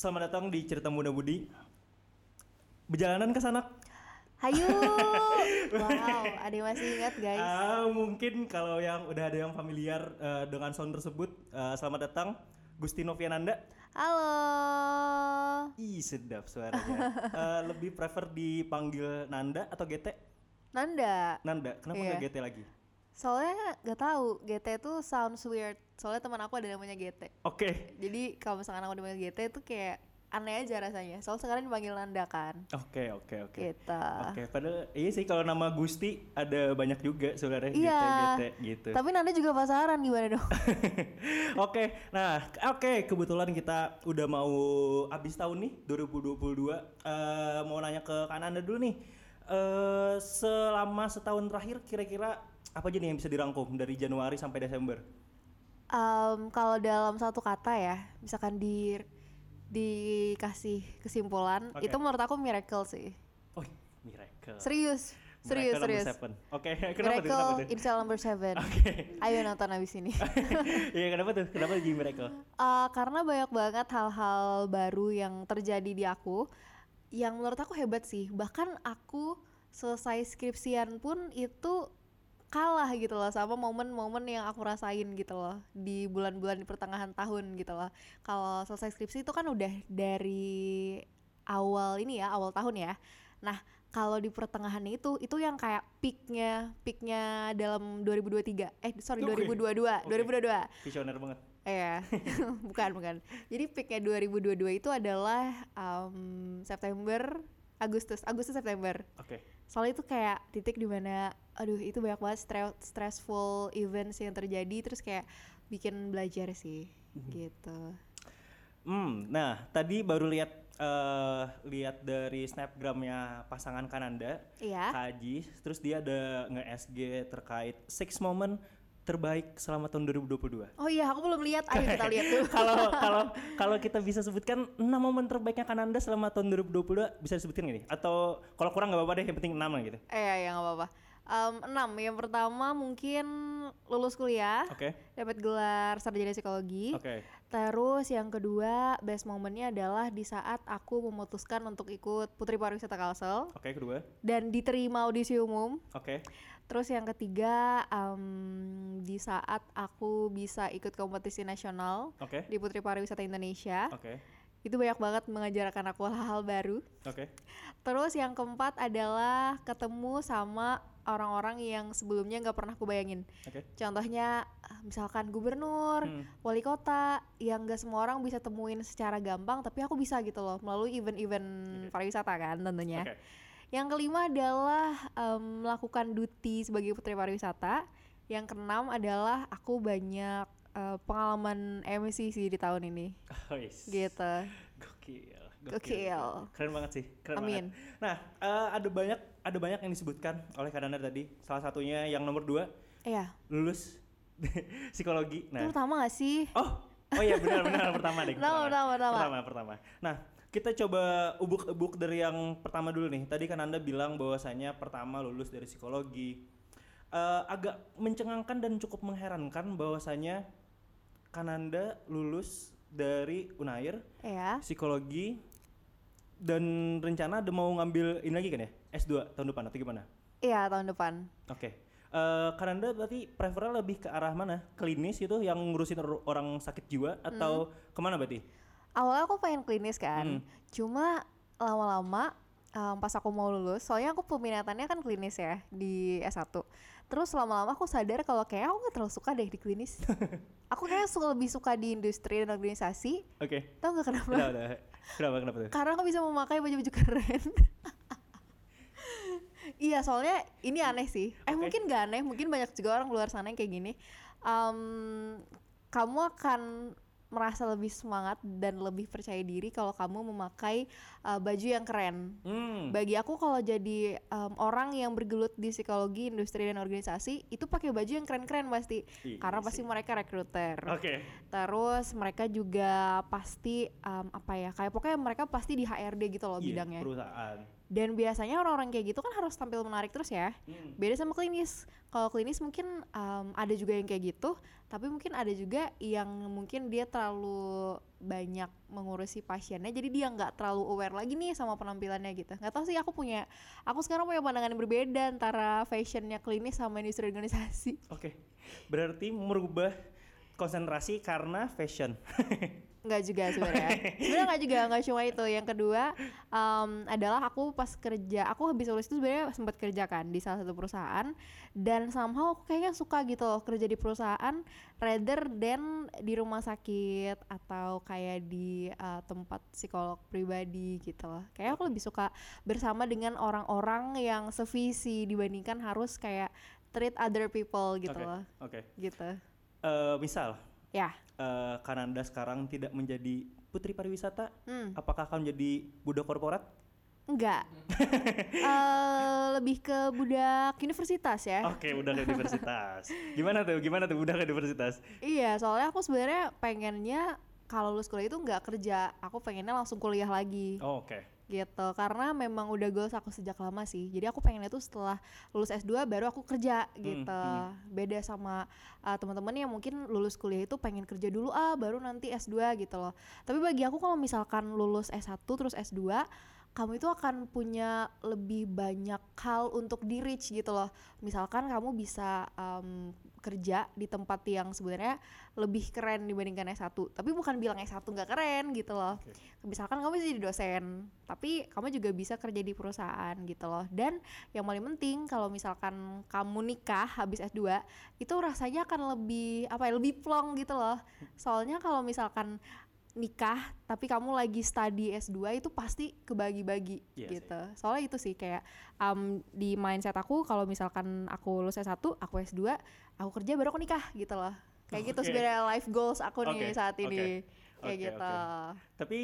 selamat datang di Cerita Muda Budi. Berjalanan ke sana. Hayu. wow, ada yang masih ingat guys. Ah, mungkin kalau yang udah ada yang familiar eh, dengan sound tersebut, eh, selamat datang Gusti Noviananda. Halo. Ih, sedap suaranya. Eh, lebih prefer dipanggil Nanda atau GT? Nanda. Nanda. Kenapa Iya. nggak GT lagi? Soalnya gak tahu GT itu sounds weird. Soalnya teman aku ada namanya GT. Oke. Jadi kalau misalkan aku dipanggil GT itu kayak aneh aja rasanya. Soalnya sekarang dipanggil Nanda kan. Oke, oke, oke. Gitu. Oke, padahal iya sih kalau nama Gusti ada banyak juga sebenarnya Iya. GT, GT gitu. Tapi Nanda juga pasaran gimana dong? Oke, nah oke kebetulan kita udah mau habis tahun nih 2022. Eh mau nanya ke Kananda dulu nih. Eh selama setahun terakhir kira-kira apa aja nih yang bisa dirangkum dari Januari sampai Desember? Em, kalau dalam satu kata ya, misalkan di dikasih kesimpulan, Oke. itu menurut aku miracle sih. Oh, miracle. Serius, serius, Miracle number serius. seven. Oke, kenapa tuh? Kenapa Miracle tuh? in cell number seven. Oke. Ayo nonton abis ini. Iya, kenapa tuh? Kenapa jadi miracle? Eh, karena banyak banget hal-hal baru yang terjadi di aku yang menurut aku hebat sih. Bahkan aku selesai skripsian pun itu kalah gitu loh sama momen-momen yang aku rasain gitu loh di bulan-bulan di pertengahan tahun gitu loh. Kalau selesai skripsi itu kan udah dari awal ini ya, awal tahun ya. Nah, kalau di pertengahan itu itu yang kayak peaknya peaknya dalam 2023 eh sorry Oke. 2022 Oke. 2022 Visioner banget. Iya, bukan bukan. Jadi peaknya 2022 itu adalah um, September, Agustus, Agustus September. Oke. Soalnya itu kayak titik di mana, aduh itu banyak banget stre- stressful events yang terjadi, terus kayak bikin belajar sih, gitu. Hmm, nah tadi baru lihat eh lihat dari snapgramnya pasangan Kananda, Iya. Kak Aji, terus dia ada nge-SG terkait six moment terbaik selama tahun 2022. Oh iya, aku belum lihat. Ayo kita lihat tuh. Kalau kalau kalau kita bisa sebutkan 6 momen terbaiknya Kananda selama tahun 2022 bisa disebutkan gak nih? Atau kalau kurang nggak apa-apa deh, yang penting 6 lah gitu. Eh, ya, ya nggak apa-apa. Em, enam, yang pertama mungkin lulus kuliah, Oke. dapat gelar sarjana psikologi. Oke. Terus yang kedua best momennya adalah di saat aku memutuskan untuk ikut Putri Pariwisata Kalsel Oke, kedua. dan diterima audisi umum. Oke. Terus yang ketiga em, di saat aku bisa ikut kompetisi nasional Oke. di Putri Pariwisata Indonesia. Oke. Itu banyak banget mengajarkan aku hal-hal baru. Oke. Terus yang keempat adalah ketemu sama orang-orang yang sebelumnya nggak pernah aku bayangin. Oke. Contohnya misalkan gubernur, Hmm. wali kota yang gak semua orang bisa temuin secara gampang, tapi aku bisa gitu loh melalui event-event pariwisata kan tentunya. Oke. Yang kelima adalah em, melakukan duty sebagai putri pariwisata. Yang keenam adalah aku banyak eh, pengalaman MC sih di tahun ini, Oh, yes. gitu. Gokil. Gokil. Keren banget sih. Keren Amin. banget. Nah, eh, ada banyak ada banyak yang disebutkan oleh Kananda tadi. Salah satunya yang nomor dua Iya, lulus psikologi. itu Nah, pertama gak sih? oh, oh iya benar benar pertama deh. Pertama, pertama, pertama. pertama, pertama. Nah, kita coba ubuk-ubuk dari yang pertama dulu nih. Tadi kan Anda bilang bahwasanya pertama lulus dari psikologi. Eh, agak mencengangkan dan cukup mengherankan bahwasanya Kananda lulus dari Unair Iya. psikologi dan rencana ada mau ngambil ini lagi kan ya S2 tahun depan atau gimana? Iya, tahun depan. Oke. Eh Kananda berarti prefernya lebih ke arah mana? Klinis itu yang ngurusin or- orang sakit jiwa atau ke mana berarti? Awalnya aku pengen klinis Hmm. kan cuma lama-lama em, pas aku mau lulus soalnya aku peminatannya kan klinis ya di S1 terus lama-lama aku sadar kalau kayak aku gak terlalu suka deh di klinis aku kayak suka lebih suka di industri dan organisasi Oke. tau gak kenapa Udah, udah. Kenapa kenapa tuh? karena aku bisa memakai baju-baju keren iya soalnya ini aneh sih eh Oke. mungkin gak aneh mungkin banyak juga orang luar sana yang kayak gini Em, kamu akan merasa lebih semangat dan lebih percaya diri kalau kamu memakai uh, baju yang keren Hmm. bagi aku kalau jadi em, orang yang bergelut di psikologi industri dan organisasi itu pakai baju yang keren-keren pasti Iya karena pasti mereka rekruter Oke. Terus mereka juga pasti em, apa ya kayak pokoknya mereka pasti di HRD gitu loh Iya, bidangnya. perusahaan. Dan biasanya orang-orang kayak gitu kan harus tampil menarik terus ya Hmm. beda sama klinis kalau klinis mungkin um, ada juga yang kayak gitu tapi mungkin ada juga yang mungkin dia terlalu banyak mengurusi pasiennya jadi dia nggak terlalu aware lagi nih sama penampilannya gitu nggak tahu sih aku punya aku sekarang punya pandangan yang berbeda antara fashionnya klinis sama industri organisasi Oke. Berarti merubah konsentrasi karena fashion. nggak juga sebenarnya. Sebenarnya nggak juga nggak cuma itu. Yang kedua um, adalah aku pas kerja aku habis lulus itu sebenarnya sempat kerja kan di salah satu perusahaan. Dan somehow aku kayaknya suka gitu loh kerja di perusahaan rather than di rumah sakit atau kayak di uh, tempat psikolog pribadi gitu loh. Kayak aku lebih suka bersama dengan orang-orang yang sevisi dibandingkan harus kayak treat other people gitu Oke, loh. Oke. gitu. Eh, misal ya eh, Kananda sekarang tidak menjadi putri pariwisata, hmm. apakah akan menjadi budak korporat? Enggak. Eh, lebih ke budak universitas ya. Oke, budak universitas. Gimana tuh? Gimana tuh budak universitas? Iya, soalnya aku sebenarnya pengennya kalau lulus kuliah itu nggak kerja, aku pengennya langsung kuliah lagi Oh, Oke. Gitu. Karena memang udah goals aku sejak lama sih. Jadi aku pengennya tuh setelah lulus S2 baru aku kerja gitu. hmm. Beda sama uh, teman-teman yang mungkin lulus kuliah itu pengen kerja dulu ah baru nanti S2 gitu loh. Tapi bagi aku kalau misalkan lulus S1 terus S2 kamu itu akan punya lebih banyak hal untuk di reach gitu loh. Misalkan kamu bisa um, kerja di tempat yang sebenarnya lebih keren dibandingkan S1. Tapi bukan bilang S1 nggak keren gitu loh. Oke. Misalkan kamu bisa jadi dosen, tapi kamu juga bisa kerja di perusahaan gitu loh. Dan yang paling penting kalau misalkan kamu nikah habis S2, itu rasanya akan lebih apa ya, lebih plong gitu loh. Soalnya kalau misalkan nikah tapi kamu lagi study S2 itu pasti kebagi-bagi sih. gitu. Soalnya itu sih kayak um, di mindset aku kalau misalkan aku lulus S1, aku S2, aku kerja baru aku nikah gitu loh. Kayak gitu Oke. sebenarnya life goals aku nih Oke, saat ini. Kayak Oke, gitu. Tapi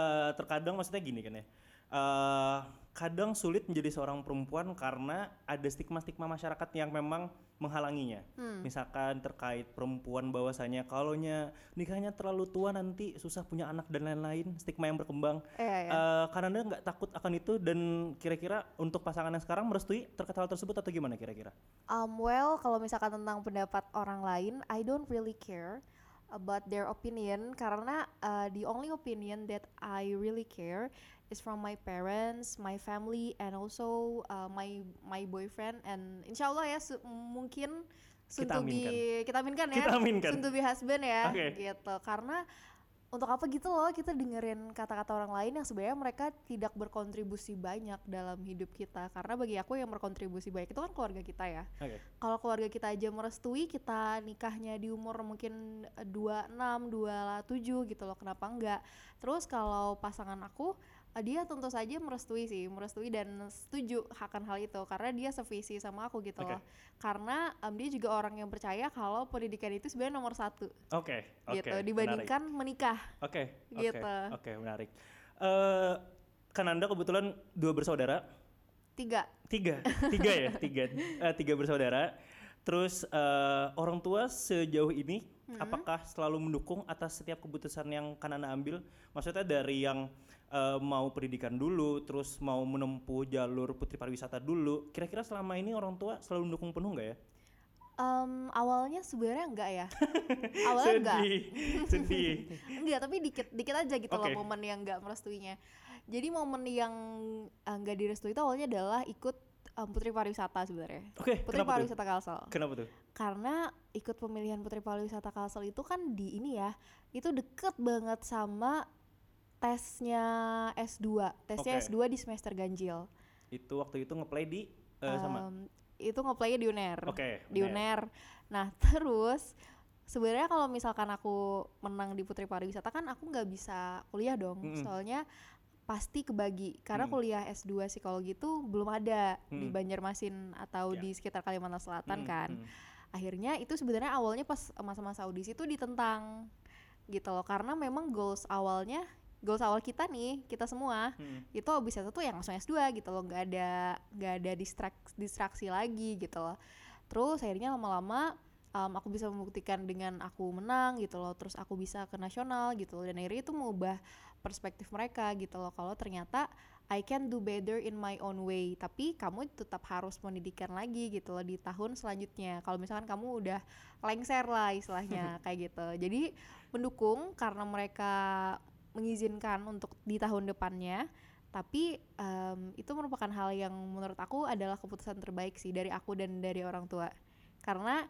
eh, terkadang maksudnya gini kan ya. eh, kadang sulit menjadi seorang perempuan karena ada stigma-stigma masyarakat yang memang menghalanginya. Hmm. Misalkan terkait perempuan bahwasanya kalaunya nikahnya terlalu tua nanti susah punya anak dan lain-lain, stigma yang berkembang. Iya, iya. Eh, karena anda nggak takut akan itu dan kira-kira untuk pasangan yang sekarang merestui terkait hal tersebut atau gimana kira-kira? Um, well, kalau misalkan tentang pendapat orang lain, I don't really care about their opinion karena uh, the only opinion that I really care is from my parents, my family, and also uh, my my boyfriend. And insya Allah ya su- mungkin soon Kita to be aminkan. kita aminkan ya, Kita aminkan. soon to be husband ya, Oke. gitu. Karena untuk apa gitu loh kita dengerin kata-kata orang lain yang sebenarnya mereka tidak berkontribusi banyak dalam hidup kita karena bagi aku yang berkontribusi banyak itu kan keluarga kita ya Oke. kalau keluarga kita aja merestui kita nikahnya di umur mungkin eh, 26, 27 gitu loh kenapa enggak terus kalau pasangan aku eh, dia tentu saja merestui sih merestui dan setuju akan hal itu karena dia sevisi sama aku gitu Oke. loh karena em, dia juga orang yang percaya kalau pendidikan itu sebenarnya nomor satu Oke, oke. gitu menarik. dibandingkan menikah Oke, oke, Gitu. Oke, menarik. Eh, kan Anda kebetulan dua bersaudara, tiga tiga, tiga ya, tiga, eh, tiga bersaudara. Terus eh, orang tua sejauh ini apakah selalu mendukung atas setiap keputusan yang kan Anda ambil? Maksudnya dari yang eh, mau pendidikan dulu, terus mau menempuh jalur putri pariwisata dulu. Kira-kira selama ini orang tua selalu mendukung penuh nggak ya? Em, awalnya sebenarnya enggak ya awalnya enggak sedih, sedih. enggak tapi dikit dikit aja gitu Oke. loh momen yang enggak merestuinya jadi momen yang eh, enggak direstui itu awalnya adalah ikut em, putri pariwisata sebenarnya Oke, putri kenapa tuh? pariwisata Kalsel Kenapa tuh? karena ikut pemilihan putri pariwisata Kalsel itu kan di ini ya itu deket banget sama tesnya S2 tesnya Oke. S2 di semester ganjil Itu waktu itu ngeplay di eh, sama. Em, itu ngeplaynya di UNER Oke, di UNER. Nah terus sebenarnya kalau misalkan aku menang di Putri Pariwisata kan aku nggak bisa kuliah dong, Mm-mm. soalnya pasti kebagi karena Mm. kuliah S2 psikologi itu belum ada di Mm. Banjarmasin atau Ya. di sekitar Kalimantan Selatan Mm, kan. mm. Akhirnya itu sebenarnya awalnya pas masa-masa audisi itu ditentang gitu loh karena memang goals awalnya goals awal kita nih kita semua. Hmm. itu habis itu tuh yang langsung S2 gitu loh nggak ada nggak ada distrak, distraksi lagi gitu loh. Terus akhirnya lama-lama um, aku bisa membuktikan dengan aku menang gitu loh terus aku bisa ke nasional gitu loh. Dan akhirnya itu mengubah perspektif mereka gitu loh kalau ternyata I can do better in my own way. Tapi kamu tetap harus pendidikan lagi gitu loh di tahun selanjutnya. Kalau misalkan kamu udah lengser lah istilahnya kayak gitu. Jadi mendukung karena mereka mengizinkan untuk di tahun depannya tapi em, itu merupakan hal yang menurut aku adalah keputusan terbaik sih dari aku dan dari orang tua karena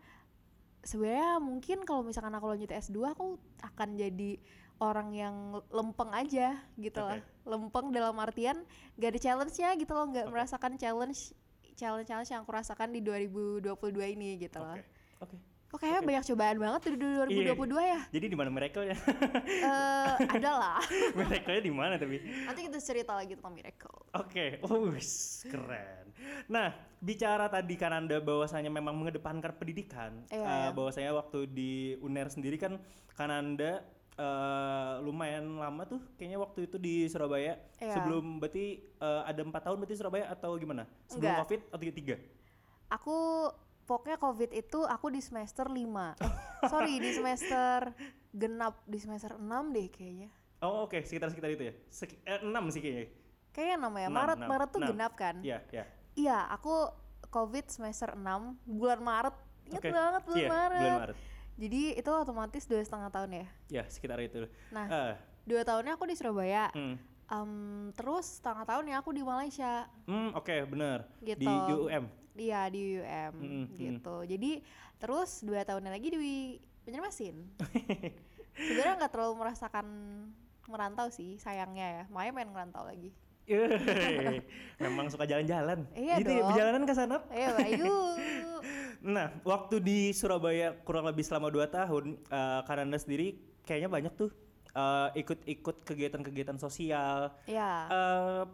sebenarnya mungkin kalau misalkan aku lanjut S2 aku akan jadi orang yang lempeng aja gitu lah lempeng dalam artian gak ada challenge-nya gitu loh nggak Oke. merasakan challenge challenge challenge yang aku rasakan di 2022 ini gitu loh Oke. Oke. Kok kayaknya Oke. banyak cobaan banget di 2022 ya Jadi di mana miracle-nya? Eh ada lah miracle-nya di mana tapi? nanti kita cerita lagi tentang miracle Oke, oh wis, keren. Nah, bicara tadi kan Anda bahwasanya memang mengedepankan pendidikan, Iya, eh, iya. bahwasanya waktu di UNER sendiri kan kan Anda eh, lumayan lama tuh, kayaknya waktu itu di Surabaya. Iya. Sebelum berarti eh, ada empat tahun berarti Surabaya atau gimana? Sebelum Enggak. COVID atau tiga? aku pokoknya covid itu aku di semester 5 eh, sorry di semester genap di semester 6 deh kayaknya Oh oke, sekitar sekitar itu ya. Seki- eh, enam sih kayaknya. kayaknya namanya Maret enam, Maret tuh enam. genap kan Iya, iya. iya aku covid semester 6 bulan Maret inget Oke. banget bulan Iya, Maret bulan Maret. jadi itu otomatis dua setengah tahun ya Ya, sekitar itu. nah Eh, dua tahunnya aku di Surabaya hmm. Em, terus setengah tahunnya aku di Malaysia Hmm, oke, bener. Di Gitu. Iya di UM Mm, mm. gitu. Jadi terus dua tahunnya lagi di Banjarmasin. Sebenarnya nggak terlalu merasakan merantau sih sayangnya ya. Makanya pengen merantau lagi. Memang suka jalan-jalan. Iya gitu ya, dong. perjalanan ke sana. Ayo Bayu. Nah, waktu di Surabaya kurang lebih selama 2 tahun, eh Kananda sendiri kayaknya banyak tuh eh, ikut-ikut kegiatan-kegiatan sosial. ya. Eh,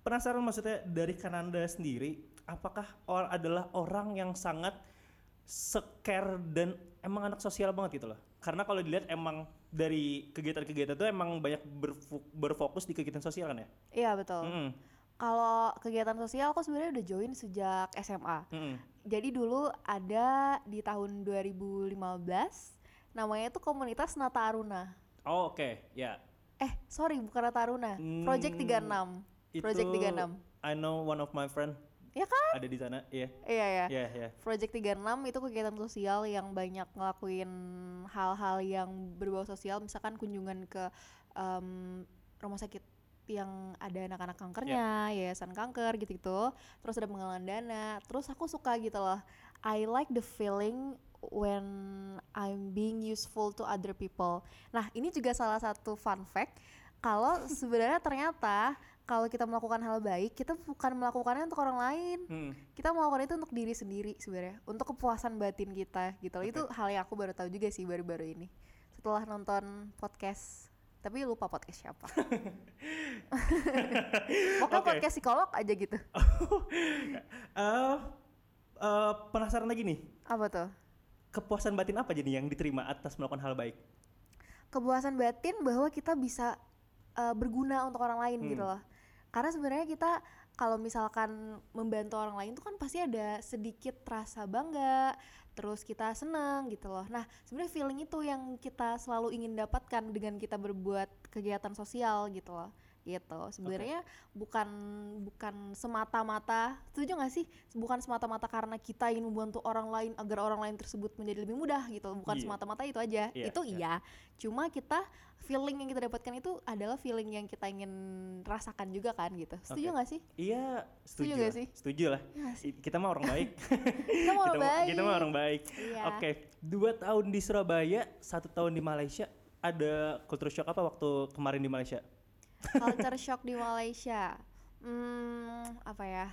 penasaran maksudnya dari Kananda sendiri, apakah or adalah orang yang sangat secare dan emang anak sosial banget gitu loh? Karena kalau dilihat emang dari kegiatan-kegiatan itu emang banyak berfo- berfokus di kegiatan sosial kan ya? Iya betul. Mm-mm, Kalau kegiatan sosial aku sebenarnya udah join sejak SMA. mm-mm. Jadi dulu ada di tahun 2015 namanya itu komunitas Nata Aruna. Oh oke, ya. Eh, sorry bukan Nata Aruna. Project Hmm, 36. Project Itu 36. I know one of my friend Ya kan? ada di sana, iya. Iya ya. Iya, iya. Project 36 itu kegiatan sosial yang banyak ngelakuin hal-hal yang berbau sosial, misalkan kunjungan ke em, rumah sakit yang ada anak-anak kankernya, yayasan kanker gitu-gitu. Terus ada penggalangan dana. Terus aku suka gitu loh. I like the feeling when I'm being useful to other people. Nah, ini juga salah satu fun fact kalau sebenarnya ternyata kalau kita melakukan hal baik, kita bukan melakukannya untuk orang lain Hmm. kita melakukan itu untuk diri sendiri sebenarnya untuk kepuasan batin kita gitu loh. itu hal yang aku baru tahu juga sih baru-baru ini setelah nonton podcast tapi lupa podcast siapa pokoknya Oke. podcast psikolog aja gitu Eh, eh, penasaran lagi nih, apa tuh kepuasan batin apa jadi yang diterima atas melakukan hal baik? kepuasan batin bahwa kita bisa uh, berguna untuk orang lain gitu Hmm. loh karena sebenarnya kita kalau misalkan membantu orang lain tuh kan pasti ada sedikit rasa bangga terus kita seneng gitu loh. Nah sebenarnya feeling itu yang kita selalu ingin dapatkan dengan kita berbuat kegiatan sosial gitu loh gitu sebenarnya bukan bukan semata-mata setuju gak sih bukan semata-mata karena kita ingin membantu orang lain agar orang lain tersebut menjadi lebih mudah gitu bukan Iya. semata-mata itu aja Iya, itu iya. iya cuma kita feeling yang kita dapatkan itu adalah feeling yang kita ingin rasakan juga kan gitu setuju nggak sih Iya, setuju. Setuju gak sih? Setuju lah. Iya nggak sih? Kita mah orang baik. kita mau orang kita, mah- baik kita mah orang baik. Iya. Oke, dua tahun di Surabaya, satu tahun di Malaysia. Ada culture shock apa waktu kemarin di Malaysia? Culture shock di Malaysia. Hmm apa ya?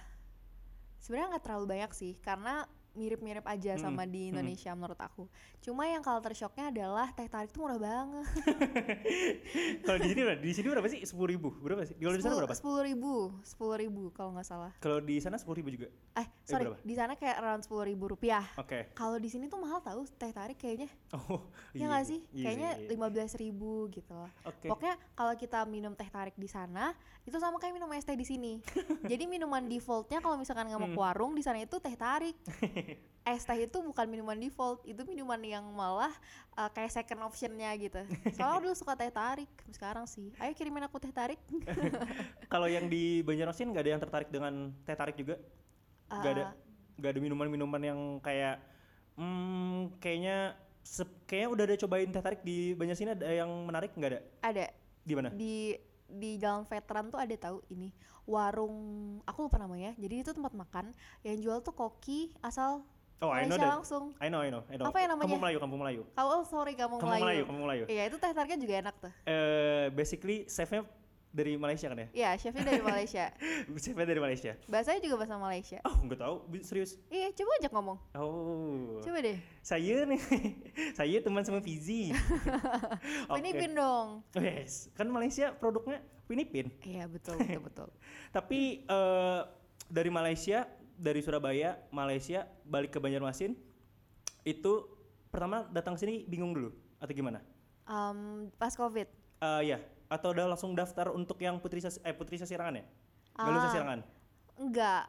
Sebenarnya nggak terlalu banyak sih karena mirip-mirip aja Mm-mm, sama di. Indonesia menurut aku cuma yang culture shocknya adalah teh tarik tuh murah banget Kalau di sini berapa? Di sini berapa sih? Sepuluh ribu. Berapa sih? Kalau di sana berapa? sepuluh ribu sepuluh ribu kalau nggak salah Kalau di sana sepuluh ribu juga. eh sorry berapa? di sana kayak around sepuluh ribu rupiah Oke. kalau di sini tuh mahal tahu teh tarik kayaknya Oh, ya nggak sih Iya kayaknya iya. lima belas ribu gitu loh Oke. Pokoknya kalau kita minum teh tarik di sana itu sama kayak minum es teh di sini. Jadi minuman defaultnya kalau misalkan nggak mau Hmm. ke warung di sana itu teh tarik. es teh itu bukan minuman default itu minuman yang malah uh, kayak second optionnya gitu. Soalnya dulu suka teh tarik sekarang sih. Ayo kirimin aku teh tarik. Kalau yang di Banjarmasin nggak ada yang tertarik dengan teh tarik juga? Nggak ada, Uh, nggak ada minuman-minuman yang kayak, hmm, kayaknya, kayaknya udah ada cobain teh tarik di Banjarmasin ada yang menarik? Nggak ada? ada. Di mana? di di jalan veteran tuh ada tahu ini warung aku lupa namanya jadi itu tempat makan yang jual tuh koki asal Oh, I know Malaysia that. langsung I know, I know, I know. Apa yang namanya? Kampung Melayu, Kampung Melayu. kalau oh, sorry Kampung Melayu, Melayu Kampung Melayu. iya itu teh tariknya juga enak tuh Eh, basically chefnya dari Malaysia kan ya? iya chefnya dari Malaysia chefnya dari Malaysia. bahasanya juga bahasa Malaysia Oh, nggak tahu, serius. iya coba aja ngomong Oh. coba deh Saya nih, saya teman sama Fizi. Filipin dong Yes, kan Malaysia produknya Filipin. iya betul betul betul Tapi eh, dari Malaysia, dari Surabaya, Malaysia balik ke Banjarmasin itu pertama datang sini bingung dulu atau gimana? Em, pas covid Eh ya, atau udah langsung daftar untuk yang putri Sas- eh putri Sasirangan ya? Galuh Ah. Sasirangan. enggak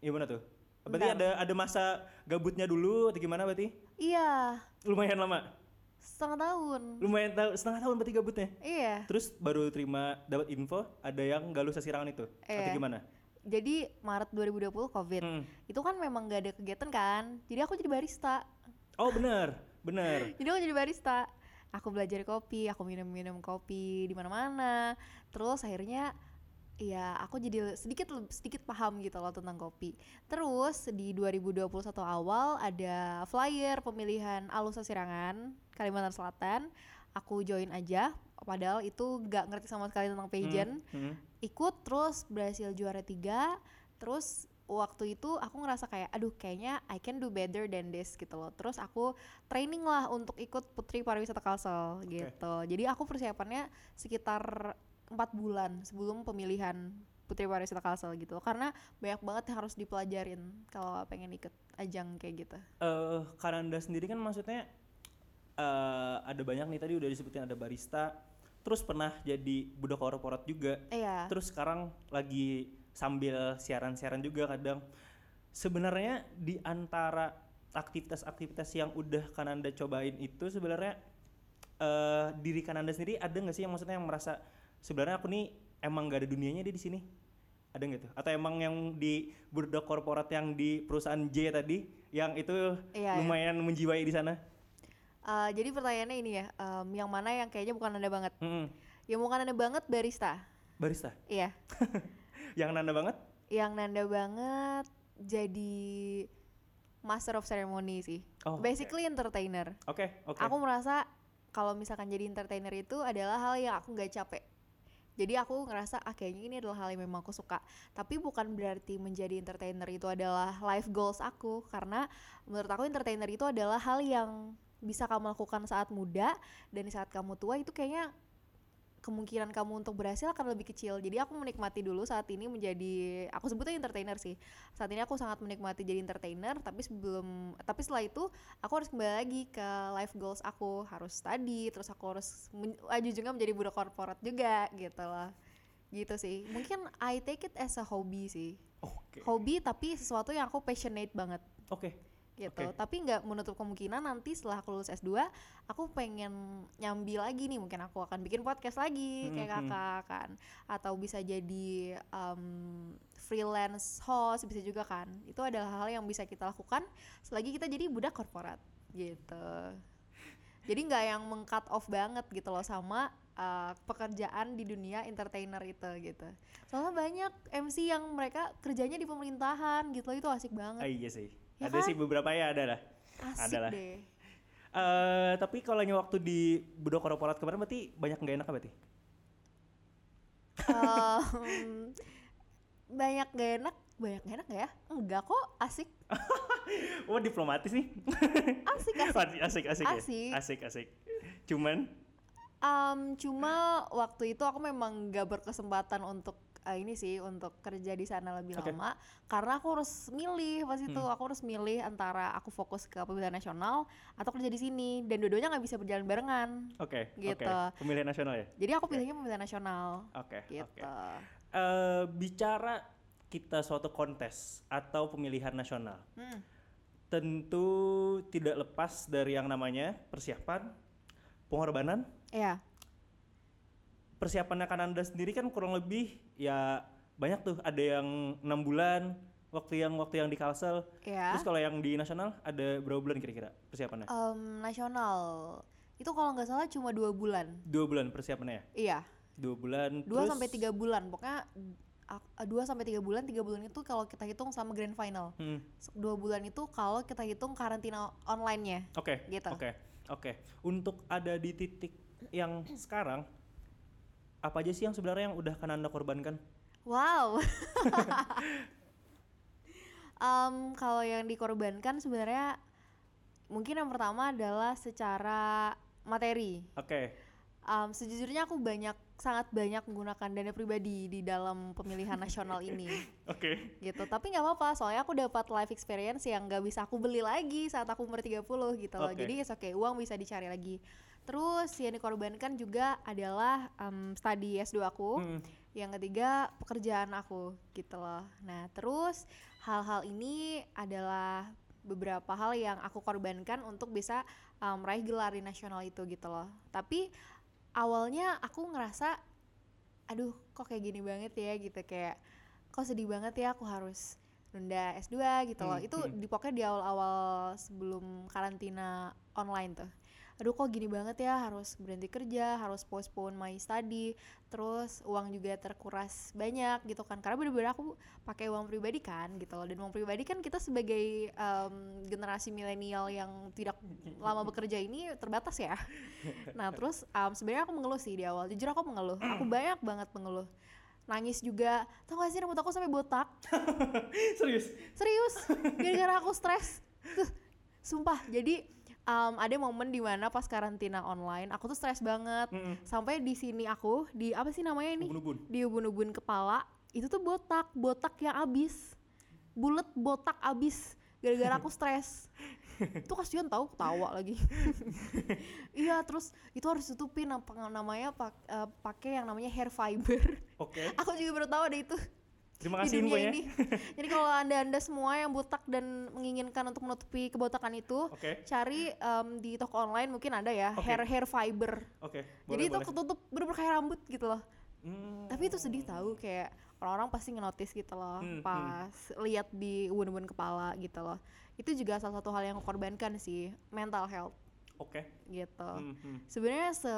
Gimana tuh? Berarti Bentar. ada ada masa gabutnya dulu atau gimana berarti? iya Lumayan lama. setengah tahun Lumayan tahu setengah tahun berarti gabutnya. iya Terus baru terima dapat info ada yang Galuh Sasirangan itu. Atau Iya. gimana? jadi Maret 2020 covid Mm. itu kan memang gak ada kegiatan kan jadi aku jadi barista Oh bener, bener. jadi aku jadi barista aku belajar kopi aku minum-minum kopi di mana-mana. Terus akhirnya ya aku jadi sedikit sedikit paham gitu loh tentang kopi. Terus di 2021 awal ada flyer pemilihan alus Sirangan Kalimantan Selatan. Aku join aja padahal itu gak ngerti sama sekali tentang pageant. Hmm, hmm. ikut terus berhasil juara tiga. Terus waktu itu aku ngerasa kayak aduh kayaknya I can do better than this gitu loh. Terus aku training lah untuk ikut Putri Pariwisata Kalsel gitu. Jadi aku persiapannya sekitar empat bulan sebelum pemilihan Putri Pariwisata Kalsel gitu. Karena banyak banget yang harus dipelajarin kalau pengen ikut ajang kayak gitu. Eh Kananda sendiri kan maksudnya eh ada banyak nih tadi udah disebutin ada barista, terus pernah jadi budak korporat juga, iya. Terus sekarang lagi sambil siaran-siaran juga kadang. Sebenarnya di antara aktivitas-aktivitas yang udah Kananda cobain itu sebenarnya eh diri Kananda sendiri ada nggak sih yang maksudnya yang merasa sebenarnya aku nih emang gak ada dunianya dia di sini? Ada nggak tuh? Atau emang yang di budak korporat yang di perusahaan J tadi yang itu Iya, iya. lumayan menjiwai di sana? Eh, jadi pertanyaannya ini ya em, yang mana yang kayaknya bukan anda banget Mm-mm. yang bukan anda banget barista Barista. iya Yang nanda banget? yang nanda banget jadi master of ceremony sih. Oh. Basically entertainer. Oke, oke. Aku merasa kalau misalkan jadi entertainer itu adalah hal yang aku nggak capek. Jadi aku ngerasa ah kayaknya ini adalah hal yang memang aku suka. Tapi bukan berarti menjadi entertainer itu adalah life goals aku karena menurut aku entertainer itu adalah hal yang bisa kamu lakukan saat muda dan di saat kamu tua itu kayaknya kemungkinan kamu untuk berhasil akan lebih kecil. Jadi aku menikmati dulu saat ini menjadi aku sebutnya entertainer sih. Saat ini aku sangat menikmati jadi entertainer, tapi sebelum tapi setelah itu aku harus kembali lagi ke life goals aku, harus study, terus aku harus men- laju juga menjadi budak korporat juga gitu loh. Gitu sih. Mungkin I take it as a hobby sih. Oke. Hobi tapi sesuatu yang aku passionate banget Oke. Gitu. Oke. Tapi nggak menutup kemungkinan nanti setelah aku lulus S2, aku pengen nyambi lagi nih, mungkin aku akan bikin podcast lagi kayak Mhm. kakak kan, atau bisa jadi um, freelance host bisa juga kan. Itu adalah hal yang bisa kita lakukan selagi kita jadi budak korporat gitu. Jadi nggak yang meng-cut off banget gitu loh sama uh, pekerjaan di dunia entertainer itu gitu. Soalnya banyak MC yang mereka kerjanya di pemerintahan gitu, itu asik banget. Ah, iya sih. Ya ada kan? sih beberapa ya ada lah. Asik Adalah. deh. Eh, tapi kalau yang waktu di budak korporat kemarin berarti banyak nggak enak berarti? Em, banyak gak enak, banyak gak enak gak ya? Enggak kok, asik, Oh diplomatis nih. asik, asik. asik, asik, asik, ya? Asik. asik. Cuman, Em, cuma waktu itu aku memang gak berkesempatan untuk eh, ini sih untuk kerja di sana lebih Oke. lama karena aku harus milih pas itu Hmm. aku harus milih antara aku fokus ke pemilihan nasional atau kerja di sini dan dua-duanya nggak bisa berjalan barengan oke, Gitu. oke. Pemilihan nasional ya? jadi aku pilihnya pemilihan nasional Oke, gitu oke. Eh, bicara kita suatu kontes atau pemilihan nasional, Hmm. tentu tidak lepas dari yang namanya persiapan, pengorbanan. Iya. Persiapannya kan anda sendiri kan kurang lebih ya banyak tuh. Ada yang enam bulan, waktu yang waktu yang di Kalsel. Iya. Terus kalau yang di nasional ada berapa bulan kira-kira persiapannya? Em, nasional itu kalau nggak salah cuma dua bulan. Dua bulan persiapannya ya? Iya. Dua bulan. Dua terus- sampai tiga bulan. Pokoknya ak- dua sampai tiga bulan. Tiga bulan itu kalau kita hitung sama grand final. Hmm, Dua bulan itu kalau kita hitung karantina online-nya. Oke. Gitu. Oke. Oke. Untuk ada di titik yang sekarang, apa aja sih yang sebenarnya yang udah kan anda korbankan? Wow. Em, kalau yang dikorbankan sebenarnya mungkin yang pertama adalah secara materi. Oke. Em, sejujurnya aku banyak sangat banyak menggunakan dana pribadi di dalam pemilihan nasional ini Oke. gitu tapi nggak apa-apa soalnya aku dapat life experience yang nggak bisa aku beli lagi saat aku umur 30 gitu loh Oke. jadi oke uang bisa dicari lagi terus yang dikorbankan juga adalah em, study S2 aku. Hmm. yang ketiga pekerjaan aku gitu loh. Nah terus hal-hal ini adalah beberapa hal yang aku korbankan untuk bisa um, meraih gelar di nasional itu gitu loh. Tapi awalnya aku ngerasa aduh kok kayak gini banget ya gitu. Kayak kok sedih banget ya aku harus nunda S2 gitu loh. Hmm, itu hmm. di pokoknya di awal-awal sebelum karantina online tuh aduh kok gini banget ya harus berhenti kerja harus postpone my study terus uang juga terkuras banyak gitu kan. Karena bener-bener aku pakai uang pribadi kan gitu loh. Dan uang pribadi kan kita sebagai em, generasi milenial yang tidak lama bekerja ini terbatas ya. Nah terus em, sebenarnya aku mengeluh sih di awal. Jujur aku mengeluh. Aku banyak banget mengeluh. Nangis juga. Tau gak sih rambut aku sampai botak? Serius? serius. Gara-gara aku stres. Sumpah. Jadi em, ada momen di mana pas karantina online aku tuh stres banget. Mm-mm. sampai di sini aku di apa sih namanya ini? Ubun-ubun. di ubun-ubun kepala itu tuh botak botak yang abis. Bulet botak abis. Gara-gara aku stres. Itu kasihan tahu ketawa lagi. Iya terus itu harus tutupin apa namanya pak- eh, pakai yang namanya hair fiber. Oke. aku juga baru tahu ada itu Terima di kasih dunia infonya. ini jadi kalau anda anda semua yang botak dan menginginkan untuk menutupi kebotakan itu Oke. cari em, di toko online mungkin ada ya Oke. hair hair fiber Oke. jadi boleh, itu ketutup bener-bener kayak rambut gitu loh Hmm. tapi itu sedih tahu kayak orang-orang pasti ngenotis gitu loh Hmm, hmm. pas lihat di ubun-ubun kepala gitu loh itu juga salah satu hal yang korbankan sih mental health Oke. gitu Hmm, hmm. sebenarnya se,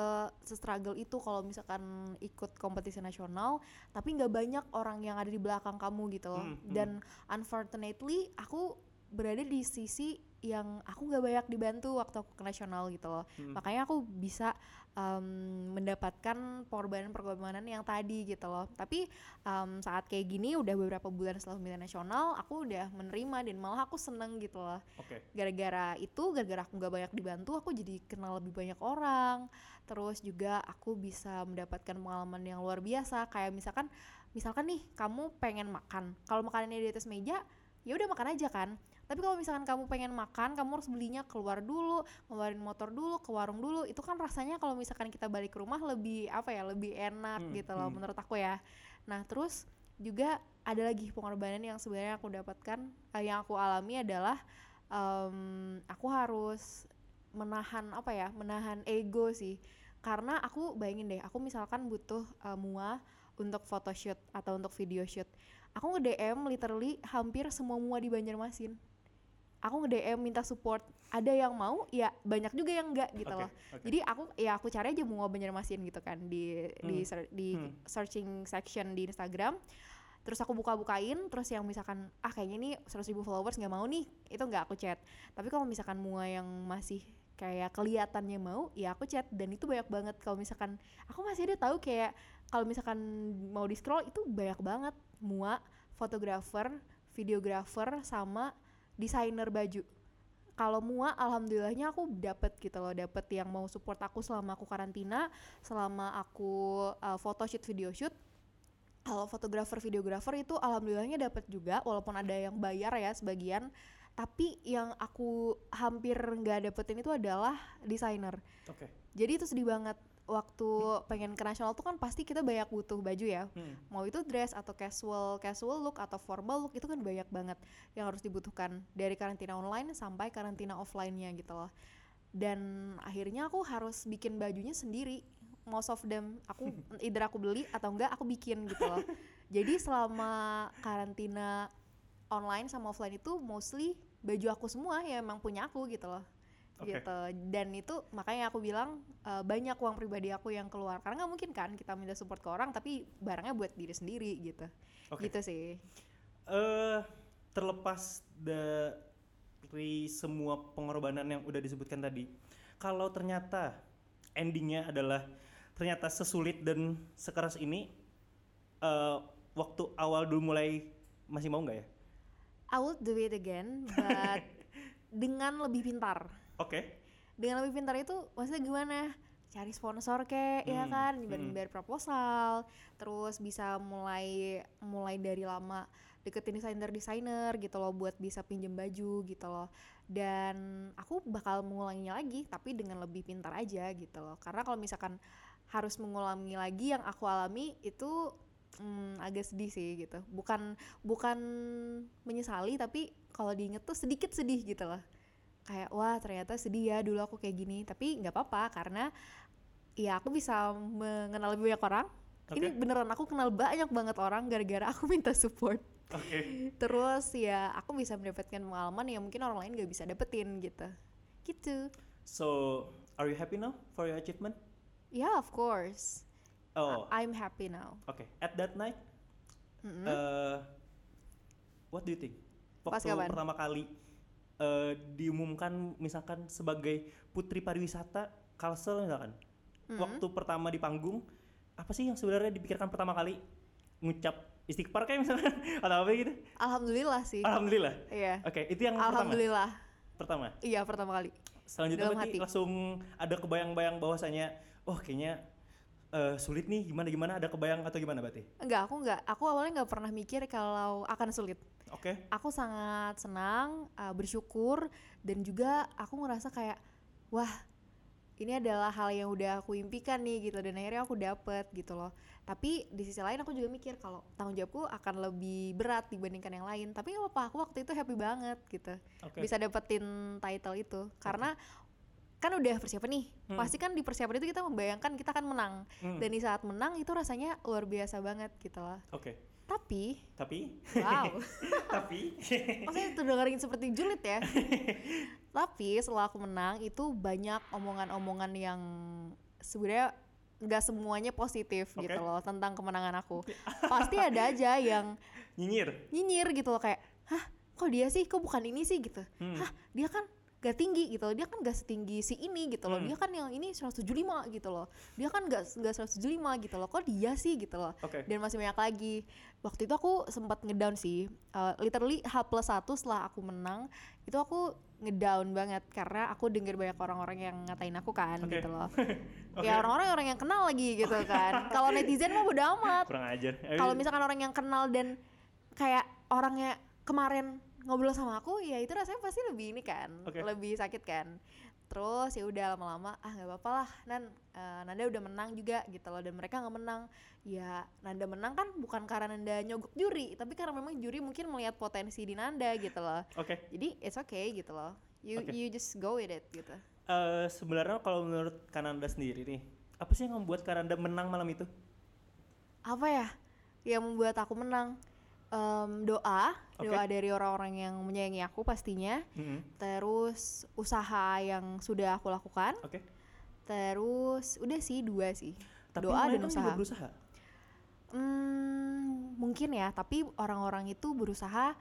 struggle itu kalau misalkan ikut kompetisi nasional tapi nggak banyak orang yang ada di belakang kamu gitu loh Hmm, hmm. dan unfortunately aku berada di sisi yang aku nggak banyak dibantu waktu aku ke nasional gitu loh Hmm. makanya aku bisa em, mendapatkan pengorbanan-pengorbanan yang tadi gitu loh. Tapi em, saat kayak gini udah beberapa bulan setelah pemilihan nasional aku udah menerima dan malah aku seneng gitu loh. Oke. gara-gara itu gara-gara aku nggak banyak dibantu aku jadi kenal lebih banyak orang. Terus juga aku bisa mendapatkan pengalaman yang luar biasa. Kayak misalkan misalkan nih kamu pengen makan. Kalau makanannya di atas meja ya udah makan aja kan tapi kalau misalkan kamu pengen makan kamu harus belinya keluar dulu ngeluarin motor dulu ke warung dulu. Itu kan rasanya kalau misalkan kita balik ke rumah lebih apa ya lebih enak Hmm, gitu loh hmm. menurut aku ya. Nah terus juga ada lagi pengorbanan yang sebenarnya aku dapatkan eh, yang aku alami adalah em, aku harus menahan apa ya menahan ego sih. Karena aku bayangin deh aku misalkan butuh eh, mua untuk photoshoot atau untuk video shoot. Aku nge DM literally hampir semua mua di Banjarmasin aku nge DM minta support. Ada yang mau ya banyak juga yang enggak gitu Oke, loh. oke. jadi aku ya aku cari aja mua Banjarmasin gitu kan di di Hmm, ser- di hmm. searching section di Instagram. Terus aku buka-bukain terus yang misalkan ah kayaknya ini 100 ribu followers nggak mau nih. Itu nggak aku chat. Tapi kalau misalkan mua yang masih kayak kelihatannya mau ya aku chat. Dan itu banyak banget. Kalau misalkan aku masih ada tahu kayak kalau misalkan mau di scroll itu banyak banget. Mua fotografer videografer sama desainer baju. Kalau mua alhamdulillahnya aku dapet gitu loh dapet yang mau support aku selama aku karantina selama aku uh, photoshoot video shoot. Kalau fotografer videografer itu alhamdulillahnya dapat juga walaupun ada yang bayar ya sebagian. Tapi yang aku hampir nggak dapetin itu adalah desainer. Oke. jadi itu sedih banget waktu pengen ke nasional tuh kan pasti kita banyak butuh baju ya. Hmm. mau itu dress atau casual casual look atau formal look itu kan banyak banget yang harus dibutuhkan. Dari karantina online sampai karantina offline-nya gitu loh. Dan akhirnya aku harus bikin bajunya sendiri. Most of them aku either aku beli atau enggak aku bikin gitu loh. Jadi selama karantina online sama offline itu mostly baju aku semua ya emang punya aku gitu loh Oke. gitu dan itu makanya aku bilang eh, banyak uang pribadi aku yang keluar karena nggak mungkin kan kita minta support ke orang tapi barangnya buat diri sendiri gitu Oke. gitu sih eh terlepas dari semua pengorbanan yang udah disebutkan tadi, kalau ternyata endingnya adalah ternyata sesulit dan sekeras ini, eh waktu awal dulu mulai masih mau nggak ya? I would do it again but dengan lebih pintar Oke, dengan lebih pintar itu maksudnya gimana? Cari sponsor ya Hmm, kan? Hmm. dibanding bayar proposal terus bisa mulai mulai dari lama deketin desainer desainer gitu loh buat bisa pinjem baju gitu loh. Dan aku bakal mengulanginya lagi tapi dengan lebih pintar aja gitu loh. Karena kalau misalkan harus mengulangi lagi yang aku alami itu hmm, agak sedih sih gitu. Bukan bukan menyesali tapi kalau diinget tuh sedikit sedih gitu loh kayak wah ternyata sedih ya dulu aku kayak gini tapi nggak apa-apa karena ya aku bisa mengenal lebih banyak orang ini Oke. beneran aku kenal banyak banget orang gara-gara aku minta support oke. terus ya aku bisa mendapatkan pengalaman yang mungkin orang lain nggak bisa dapetin gitu gitu So, are you happy now for your achievement? ya of course Oh, I- I'm happy now oke. At that night, Mm-mm. eh, what do you think? Pas Waktu kapan? pertama kali eh, diumumkan misalkan sebagai putri pariwisata Kalsel misalkan, Mm-mm. waktu pertama di panggung, apa sih yang sebenarnya dipikirkan pertama kali? Ngucap istighfar kayak misalkan atau apa gitu? alhamdulillah sih Alhamdulillah. iya Oke, itu yang pertama. alhamdulillah Pertama. iya pertama kali Selanjutnya Dalam berarti hati. langsung ada kebayang-bayang bahwasanya, oh kayaknya eh, sulit nih, gimana gimana ada kebayang atau gimana berarti? enggak aku enggak aku awalnya nggak pernah mikir kalau akan sulit Oke. aku sangat senang, uh, bersyukur, dan juga aku ngerasa kayak, wah, ini adalah hal yang udah aku impikan nih gitu, dan akhirnya aku dapet gitu loh. Tapi di sisi lain aku juga mikir kalau tanggung jawabku akan lebih berat dibandingkan yang lain. Tapi nggak apa-apa, aku waktu itu happy banget gitu, Oke. bisa dapetin title itu, karena kan udah persiapan nih, Hmm. pasti kan di persiapan itu kita membayangkan kita akan menang, Hmm, dan di saat menang itu rasanya luar biasa banget gitu loh. Oke. Tapi, Tapi, wow. tapi, Maksudnya terdengarin seperti julid ya. Tapi setelah aku menang itu banyak omongan-omongan yang sebenarnya nggak semuanya positif Oke. gitu loh tentang kemenangan aku. Pasti ada aja yang nyinyir. nyinyir gitu loh kayak, hah kok dia sih, kok bukan ini sih gitu. Hmm. Hah dia kan gak tinggi gitu loh, dia kan gak setinggi si ini gitu loh, Hmm. dia kan yang ini 175 gitu loh, dia kan gak, gak 175 gitu loh, kok dia sih gitu loh? Oke. dan masih banyak lagi. Waktu itu aku sempat ngedown sih. Uh, literally H plus satu setelah aku menang itu aku ngedown banget. Karena aku denger banyak orang-orang yang ngatain aku kan Oke. gitu loh. Oke. ya orang-orang orang yang kenal lagi gitu kan. Kalau netizen mah bodo amat. Kurang ajar. Kalau misalkan orang yang kenal dan kayak orangnya kemarin ngobrol sama aku ya itu rasanya pasti lebih ini kan Oke. lebih sakit kan terus ya udah lama-lama ah nggak apa-apa lah nan eh, Nanda udah menang juga gitu loh dan mereka nggak menang ya Nanda menang kan bukan karena Nanda nyogok juri tapi karena memang juri mungkin melihat potensi di Nanda gitu loh Oke. jadi it's okay gitu loh you Oke. you just go with it gitu Eh, sebenarnya kalau menurut Kananda sendiri nih, apa sih yang membuat Kananda menang malam itu? apa ya yang membuat aku menang Em, doa Oke. doa dari orang-orang yang menyayangi aku pastinya Hmm, terus usaha yang sudah aku lakukan Oke. terus udah sih dua sih Tapi doa dan usaha juga berusaha. Hmm, mungkin ya tapi orang-orang itu berusaha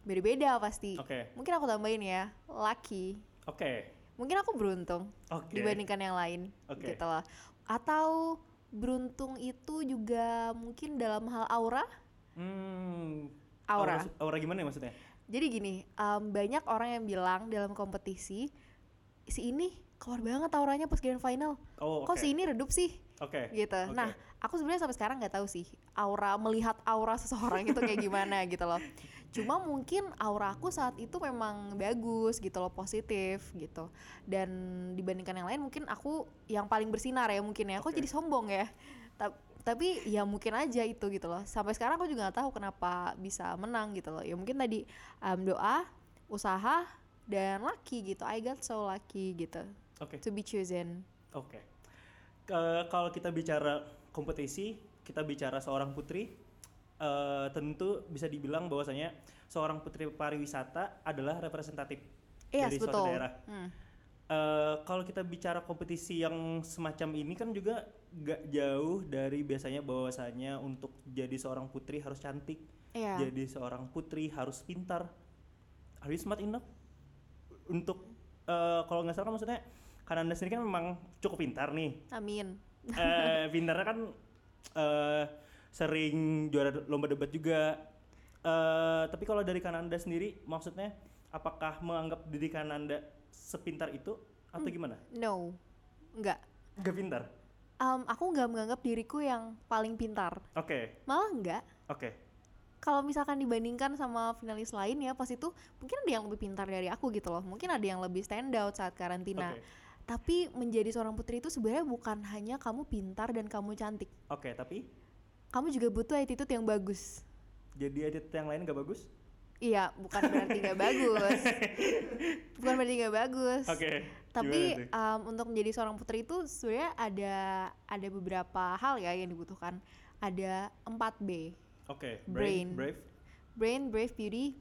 beda-beda pasti Oke. mungkin aku tambahin ya lucky Oke. mungkin aku beruntung Oke. dibandingkan yang lain Oke. gitu loh atau beruntung itu juga mungkin dalam hal aura Hmm. aura Aura gimana ya maksudnya? Jadi gini, em, banyak orang yang bilang dalam kompetisi si ini keluar banget auranya pas grand final Oh, kok oke. si ini redup sih Oke. gitu. oke. Nah, aku sebenarnya sampai sekarang nggak tahu sih aura melihat aura seseorang itu kayak gimana gitu loh. Cuma mungkin aura aku saat itu memang bagus gitu loh, positif gitu. Dan dibandingkan yang lain mungkin aku yang paling bersinar ya mungkin ya. Aku Oke. jadi sombong ya. Tapi ya mungkin aja itu gitu loh. Sampai sekarang aku juga nggak tahu kenapa bisa menang gitu loh. Ya mungkin tadi um, doa, usaha dan lucky gitu. I got so lucky gitu Oke. to be chosen. Oke. Ke- Kalau kita bicara kompetisi, kita bicara seorang putri, eh, tentu bisa dibilang bahwasanya seorang putri pariwisata adalah representatif Iya, dari suatu betul. daerah. Hmm. Eh, kalau kita bicara kompetisi yang semacam ini kan juga gak jauh dari biasanya bahwasanya untuk jadi seorang putri harus cantik, Iya. jadi seorang putri harus pintar. Are you smart enough? Untuk eh, kalau nggak salah kan maksudnya karena anda sendiri kan memang cukup pintar nih. Amin. eh pintarnya kan eh sering juara lomba debat juga. Eh tapi kalau dari Kananda sendiri, maksudnya apakah menganggap diri Kananda sepintar itu atau Hmm. gimana? No, enggak. Gak pintar. Um, aku nggak menganggap diriku yang paling pintar. Oke, Malah enggak. oke, Kalau misalkan dibandingkan sama finalis lain ya, pas itu mungkin ada yang lebih pintar dari aku gitu loh. Mungkin ada yang lebih stand out saat karantina. oke, Tapi menjadi seorang putri itu sebenarnya bukan hanya kamu pintar dan kamu cantik. oke. Tapi Kamu juga butuh attitude yang bagus. jadi edit yang lain gak bagus? Iya, bukan berarti nggak bagus. Bukan berarti nggak bagus. Oke. Tapi gimana tuh? um, untuk menjadi seorang putri itu sebenarnya ada ada beberapa hal ya yang dibutuhkan. Ada 4B. Oke, brain. brave, brave. Brain, brave, beauty,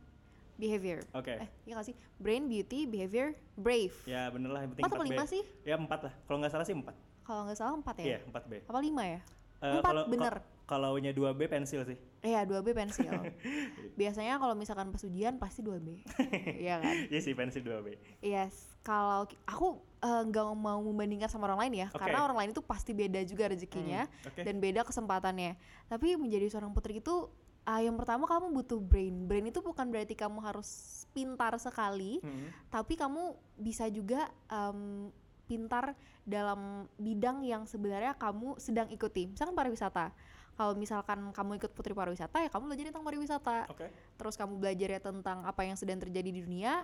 behavior. Oke. Eh, iya gak sih? Brain, beauty, behavior, brave. Ya bener lah yang penting Empat atau 4B. lima sih? Ya empat lah. Kalau nggak salah sih empat. Kalau nggak salah empat ya? Iya, empat B. Apa lima ya? Eh, Empat, kalau- bener. ka- Kalau nya 2B pensil sih. Iya, 2B pensil. Biasanya kalau misalkan pas ujian pasti 2B. Iya kan? Iya sih pensil 2B. Yes, kalau aku eh, nggak mau membandingkan sama orang lain ya, Oke. karena orang lain itu pasti beda juga rezekinya Hmm, oke. dan beda kesempatannya. Tapi menjadi seorang putri itu ah, yang pertama kamu butuh brain. Brain itu bukan berarti kamu harus pintar sekali, Hmm. tapi kamu bisa juga em, pintar dalam bidang yang sebenarnya kamu sedang ikuti. Misalkan pariwisata. Kalau misalkan kamu ikut putri pariwisata ya kamu belajar tentang pariwisata Oke. terus kamu belajar ya tentang apa yang sedang terjadi di dunia,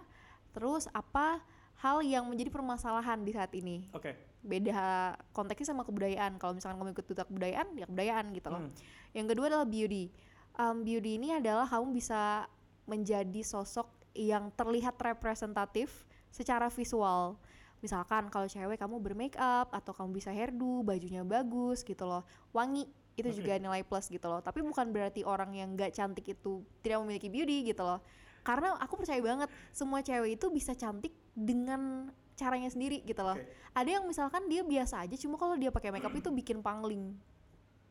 terus apa hal yang menjadi permasalahan di saat ini. Oke. Beda konteksnya sama kebudayaan. Kalau misalkan kamu ikut duta kebudayaan, ya kebudayaan gitu loh. Hmm. Yang kedua adalah beauty. Um, beauty ini adalah kamu bisa menjadi sosok yang terlihat representatif secara visual. Misalkan kalau cewek kamu bermake up atau kamu bisa hairdo, bajunya bagus gitu loh, wangi itu Oke. juga nilai plus gitu loh. Tapi bukan berarti orang yang nggak cantik itu tidak memiliki beauty gitu loh. Karena aku percaya banget semua cewek itu bisa cantik dengan caranya sendiri gitu loh. Oke. Ada yang misalkan dia biasa aja, cuma kalau dia pakai makeup itu bikin pangling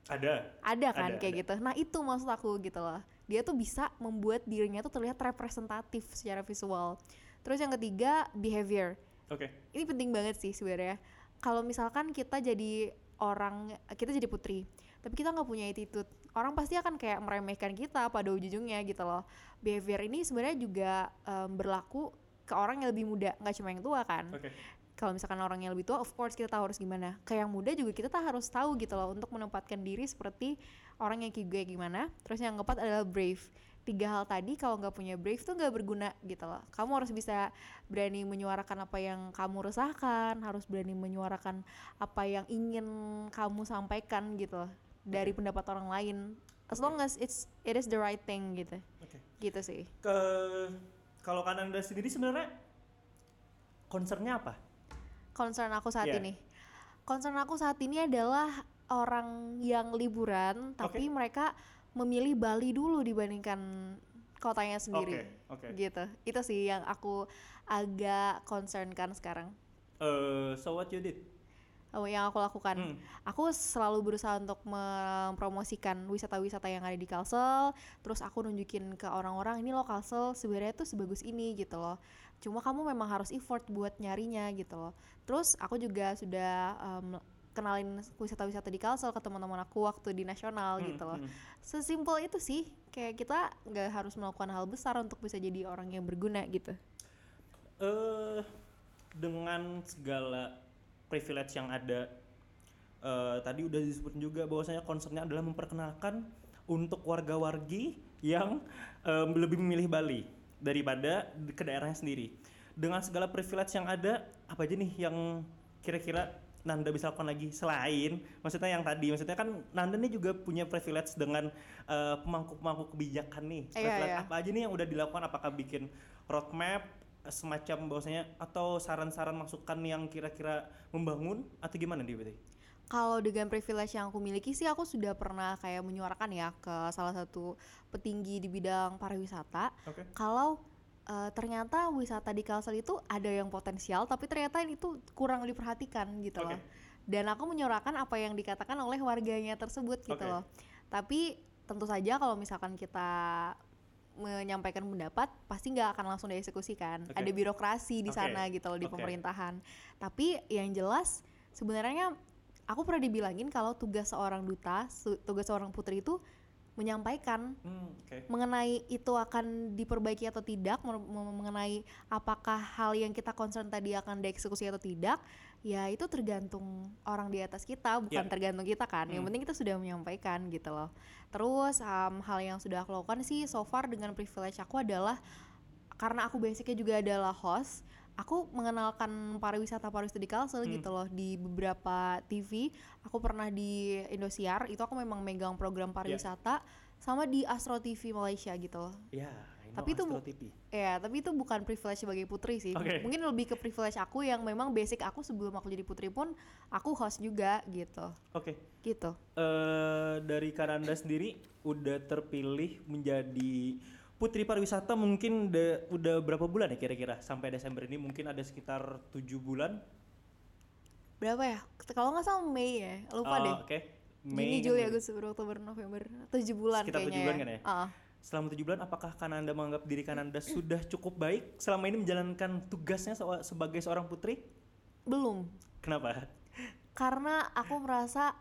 Ada. ada kan Ada, kayak ada. gitu nah itu maksud aku gitu loh dia tuh bisa membuat dirinya tuh terlihat representatif secara visual terus yang ketiga behavior Oke. ini penting banget sih sebenarnya kalau misalkan kita jadi orang kita jadi putri tapi kita nggak punya attitude. Orang pasti akan kayak meremehkan kita pada ujung-ujungnya gitu loh. Behavior ini sebenarnya juga em, berlaku ke orang yang lebih muda nggak cuma yang tua kan. Oke. kalau misalkan orang yang lebih tua of course kita tahu harus gimana. Ke yang muda juga kita tak harus tahu gitu loh untuk menempatkan diri seperti orang yang kayak gue gimana. Terus yang keempat adalah brave. Tiga hal tadi kalau nggak punya brave tuh nggak berguna gitu loh. Kamu harus bisa berani menyuarakan apa yang kamu resahkan harus berani menyuarakan apa yang ingin kamu sampaikan gitu loh dari pendapat orang lain as long as it's it is the right thing gitu Oke. gitu sih Ke kalau Kananda sendiri sebenarnya concernnya apa? concern aku saat Iya. ini concern aku saat ini adalah orang yang liburan tapi mereka memilih Bali dulu dibandingkan kotanya sendiri Oke. Oke. gitu itu sih yang aku agak concern kan sekarang Eh, so what you did? Yang aku lakukan. Hmm. aku selalu berusaha untuk mempromosikan wisata-wisata yang ada di Kalsel. Terus aku nunjukin ke orang-orang ini loh Kalsel sebenarnya tuh sebagus ini gitu loh. Cuma kamu memang harus effort buat nyarinya gitu loh. Terus aku juga sudah em, kenalin wisata-wisata di Kalsel ke teman-teman aku waktu di nasional Hmm, gitu loh. hmm. sesimpel itu sih kayak kita nggak harus melakukan hal besar untuk bisa jadi orang yang berguna gitu. Eh dengan segala privilege yang ada eh, tadi udah disebut juga bahwasanya konsepnya adalah memperkenalkan untuk warga-wargi yang em, lebih memilih Bali daripada ke daerahnya sendiri. Dengan segala privilege yang ada, apa aja nih yang kira-kira Nanda bisa lakukan lagi selain maksudnya yang tadi maksudnya kan Nanda nih juga punya privilege dengan eh, pemangku-pemangku kebijakan nih. Iya, Privilege iya. apa aja nih yang udah dilakukan apakah bikin roadmap semacam bahwasanya atau saran-saran masukan yang kira-kira membangun atau gimana nih berarti? Kalau dengan privilege yang aku miliki sih aku sudah pernah kayak menyuarakan ya ke salah satu petinggi di bidang pariwisata Oke. kalau eh, ternyata wisata di Kalsel itu ada yang potensial tapi ternyata itu kurang diperhatikan gitu Oke. loh. Dan aku menyuarakan apa yang dikatakan oleh warganya tersebut gitu Oke. loh. Tapi tentu saja kalau misalkan kita menyampaikan pendapat pasti nggak akan langsung dieksekusikan. Oke. Ada birokrasi di Oke. sana gitu loh di Oke. pemerintahan. Tapi yang jelas sebenarnya aku pernah dibilangin kalau tugas seorang duta, tugas seorang putri itu menyampaikan Hmm, oke. mengenai itu akan diperbaiki atau tidak, men- men- mengenai apakah hal yang kita concern tadi akan dieksekusi atau tidak, ya itu tergantung orang di atas kita, bukan Ya. tergantung kita kan. Yang Hmm. penting kita sudah menyampaikan gitu loh. Terus um, hal yang sudah aku lakukan sih so far dengan privilege aku adalah karena aku basicnya juga adalah host, aku mengenalkan pariwisata pariwisata di Kalsel Hmm. gitu loh di beberapa TV. Aku pernah di Indosiar, itu aku memang megang program pariwisata sama di Astro TV Malaysia gitu loh. Ya, know Tapi itu. Ya, tapi itu bukan privilege sebagai putri sih. Oke. Mungkin lebih ke privilege aku yang memang basic aku sebelum aku jadi putri pun aku host juga gitu. Oke. Gitu. eh dari Kananda sendiri udah terpilih menjadi Putri Pariwisata mungkin udah, udah berapa bulan ya kira-kira sampai Desember ini mungkin ada sekitar tujuh bulan. Berapa ya? Kalau nggak salah Mei ya. Lupa Oh, deh. Oke. Juni, Mei Juli, kan Agustus, September, Oktober, November. Tujuh bulan Sekitar kayaknya tujuh bulan kan ya? Ah. Selama tujuh bulan, apakah Kananda menganggap diri Kananda sudah cukup baik selama ini menjalankan tugasnya sebagai seorang putri? Belum. Kenapa? Karena aku merasa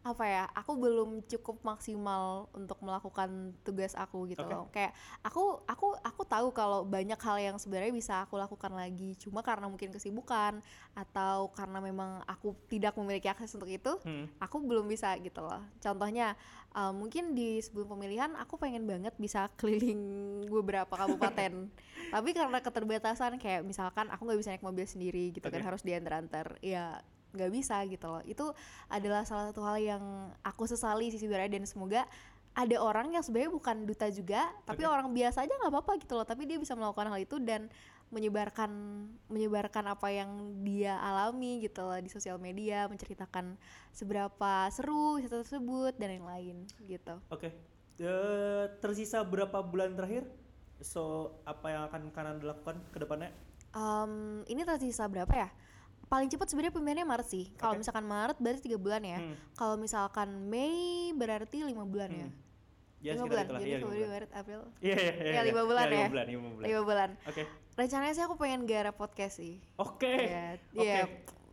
apa ya aku belum cukup maksimal untuk melakukan tugas aku gitu Oke. loh kayak aku aku aku tahu kalau banyak hal yang sebenarnya bisa aku lakukan lagi cuma karena mungkin kesibukan atau karena memang aku tidak memiliki akses untuk itu Hmm. aku belum bisa gitu loh contohnya uh, mungkin di sebelum pemilihan aku pengen banget bisa keliling beberapa kabupaten tapi karena keterbatasan kayak misalkan aku nggak bisa naik mobil sendiri gitu kan Oke. harus diantar-antar ya nggak bisa gitu loh itu adalah salah satu hal yang aku sesali sih sebenarnya dan semoga ada orang yang sebenarnya bukan duta juga tapi Oke. orang biasa aja nggak apa-apa gitu loh tapi dia bisa melakukan hal itu dan menyebarkan menyebarkan apa yang dia alami gitu loh di sosial media menceritakan seberapa seru wisata tersebut dan yang lain gitu Oke. Eh, tersisa berapa bulan terakhir? So, apa yang akan Kananda lakukan ke depannya? Em, ini tersisa berapa ya paling cepat sebenarnya pemilihannya Maret sih kalau Oke. misalkan Maret berarti tiga bulan ya Hmm. kalau misalkan Mei berarti lima bulan ya Hmm. Ya, lima bulan itulah. Iya, Februari bulan. Maret April Iya, iya, iya. Ya, lima bulan lima ya? bulan, lima bulan. lima bulan Oke. rencananya sih aku pengen garap podcast sih Oke. Iya, Oke. iya,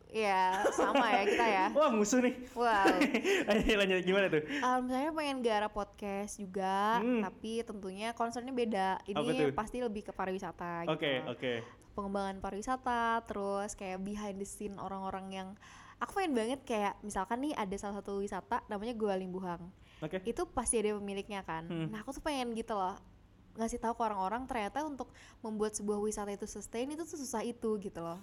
iya, sama ya kita ya. Wah, musuh nih. Wow. Lanjut gimana tuh? Um, saya pengen garap podcast juga, Hmm. tapi tentunya concernnya beda. Ini pasti lebih ke pariwisata Oke, gitu. oke. Pengembangan pariwisata, terus kayak behind the scene orang-orang yang aku pengen banget kayak misalkan nih ada salah satu wisata namanya Gua Limbuhang. Oke. Itu pasti ada pemiliknya kan. Hmm. Nah, aku tuh pengen gitu loh ngasih tahu ke orang-orang ternyata untuk membuat sebuah wisata itu sustain itu tuh susah itu gitu loh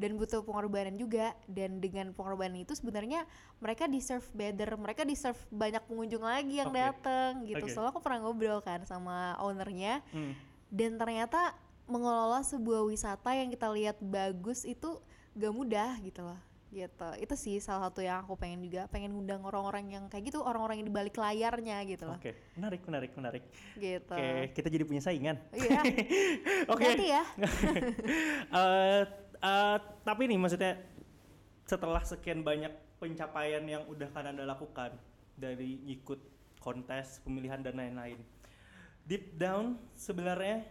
dan butuh pengorbanan juga dan dengan pengorbanan itu sebenarnya mereka deserve better mereka deserve banyak pengunjung lagi yang Oke. datang gitu Oke. soalnya aku pernah ngobrol kan sama ownernya Hmm. dan ternyata mengelola sebuah wisata yang kita lihat bagus itu gak mudah gitu loh gitu itu sih salah satu yang aku pengen juga pengen ngundang orang-orang yang kayak gitu orang-orang yang di balik layarnya gitu loh Oke, menarik, menarik, menarik. gitu Oke, kita jadi punya saingan. iya Oke. hati ya Eh, eh, tapi nih maksudnya setelah sekian banyak pencapaian yang udah Kananda lakukan dari ikut kontes pemilihan dan lain-lain. Deep down sebenarnya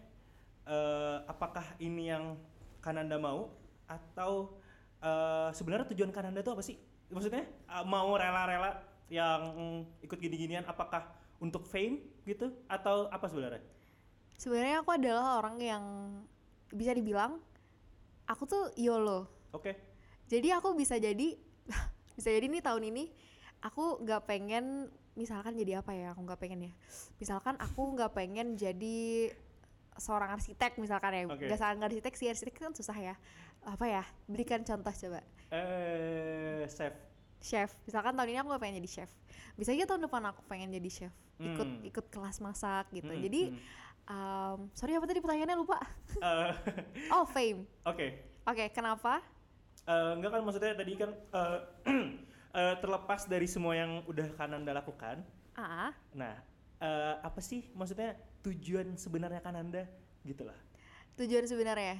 eh, apakah ini yang Kananda mau atau eh, sebenarnya tujuan Kananda itu apa sih? Maksudnya eh, mau rela-rela yang ikut gini-ginian apakah untuk fame gitu atau apa sebenarnya? sebenarnya aku adalah orang yang bisa dibilang aku tuh YOLO Oke. Jadi aku bisa jadi bisa jadi nih tahun ini aku nggak pengen misalkan jadi apa ya? Aku nggak pengen ya. Misalkan aku nggak pengen jadi seorang arsitek misalkan ya. Oke. Nggak seorang arsitek sih, arsitek kan susah ya. Apa ya? Berikan contoh coba. Eh, chef. Chef. Misalkan tahun ini aku nggak pengen jadi chef. Bisa aja tahun depan aku pengen jadi chef. Ikut Hmm. ikut kelas masak gitu. Hmm, Jadi hmm. Um, sorry apa tadi pertanyaannya lupa. Eh, oh fame. Oke. Oke, kenapa? Eh, enggak kan maksudnya tadi kan eh, eh, terlepas dari semua yang udah Kananda lakukan. Ah, Nah, eh, apa sih maksudnya tujuan sebenarnya Kananda gitu lah. tujuan sebenarnya.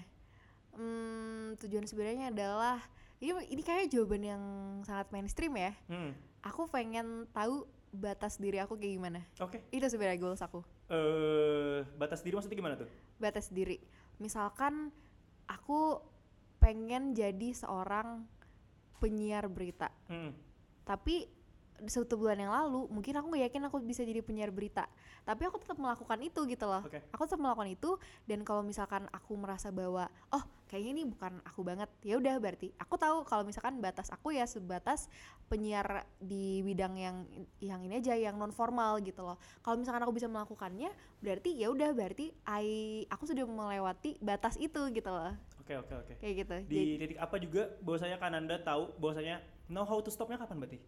Hmm, tujuan sebenarnya adalah ini ini kayak jawaban yang sangat mainstream ya. Hmm. Aku pengen tahu batas diri aku kayak gimana. Oke. Itu sebenarnya goals aku. Eh, batas diri maksudnya gimana tuh? Batas diri. Misalkan aku pengen jadi seorang penyiar berita. Hmm. Tapi satu bulan yang lalu mungkin aku nggak yakin aku bisa jadi penyiar berita tapi aku tetap melakukan itu gitu loh Oke. aku tetap melakukan itu dan kalau misalkan aku merasa bahwa oh kayaknya ini bukan aku banget ya udah berarti aku tahu kalau misalkan batas aku ya sebatas penyiar di bidang yang yang ini aja yang non formal gitu loh kalau misalkan aku bisa melakukannya berarti ya udah berarti I aku sudah melewati batas itu gitu loh Oke oke oke. kayak gitu Di Jadi, titik apa juga bahwasanya Kananda tahu bahwasanya know how to stopnya kapan berarti?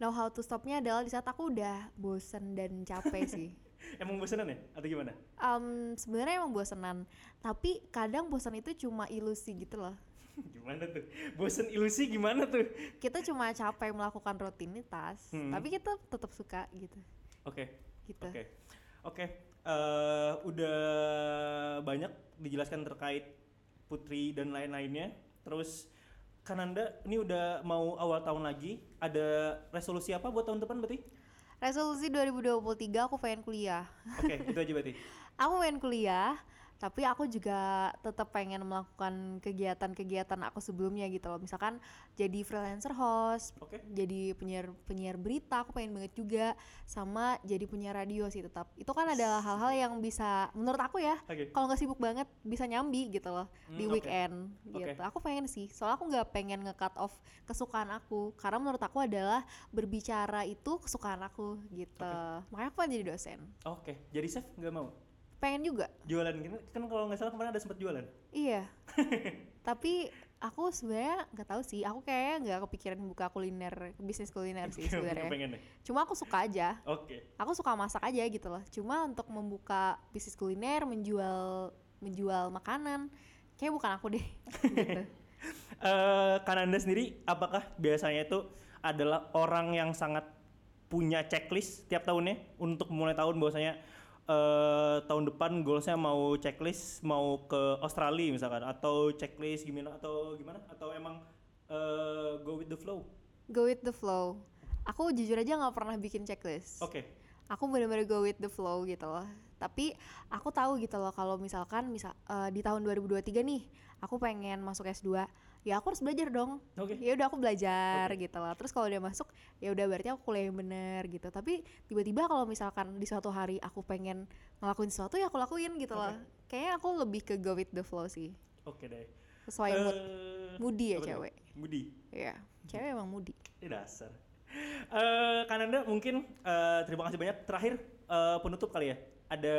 Know how to stopnya adalah di saat aku udah bosen dan capek sih Emang bosenan ya atau gimana? um, sebenarnya emang bosenan tapi kadang bosan itu cuma ilusi gitu loh gimana tuh? Bosen ilusi gimana tuh? kita cuma capek melakukan rutinitas Hmm. tapi kita tetap suka gitu Oke. gitu Oke, oke. Eh, udah banyak dijelaskan terkait Putri dan lain-lainnya. Terus Kananda ini udah mau awal tahun lagi. Ada resolusi apa buat tahun depan berarti? resolusi 2023 aku pengen kuliah Oke, itu aja berarti. aku pengen kuliah tapi aku juga tetap pengen melakukan kegiatan-kegiatan aku sebelumnya gitu loh misalkan jadi freelancer host Oke. jadi penyiar penyiar berita aku pengen banget juga sama jadi penyiar radio sih tetap itu kan adalah hal-hal yang bisa menurut aku ya Oke. kalau nggak sibuk banget bisa nyambi gitu loh di Hmm, oke. weekend Oke. gitu aku pengen sih soalnya aku nggak pengen nge-cut off kesukaan aku karena menurut aku adalah berbicara itu kesukaan aku gitu makanya aku pengen jadi dosen Oke, jadi chef nggak mau? Pengen juga. Jualan. Kan, kan kalau nggak salah kemarin ada sempat jualan. iya. Tapi aku sebenarnya nggak tahu sih. Aku kayaknya nggak kepikiran buka kuliner bisnis kuliner sih sebenarnya. cuma aku suka aja. Oke. aku suka masak aja gitu loh. Cuma untuk membuka bisnis kuliner menjual menjual makanan kayak bukan aku deh. Gitu. Eh, Kananda sendiri apakah biasanya itu adalah orang yang sangat punya checklist tiap tahunnya? Untuk mulai tahun bahwasanya eh tahun depan goalsnya mau checklist mau ke Australia misalkan atau checklist gimana atau gimana? Atau emang eh, go with the flow? Go with the flow. Aku jujur aja nggak pernah bikin checklist. Oke. Aku bener-bener go with the flow gitu loh. Tapi aku tahu gitu loh kalau misalkan misal eh, di tahun 2023 nih aku pengen masuk S2 ya aku harus belajar dong. Oke. Ya udah aku belajar gitu loh terus kalau udah masuk ya udah berarti aku kuliah yang bener gitu. Tapi tiba-tiba kalau misalkan di suatu hari aku pengen ngelakuin sesuatu ya aku lakuin gitu loh kayaknya aku lebih ke go with the flow sih. Oke deh. Sesuai mood. Eh, moody ya cewek? Moody. Ya cewek emang moody. Ih, dasar. Eh Kananda mungkin eh, terima kasih banyak. Terakhir eh, penutup kali ya. Ada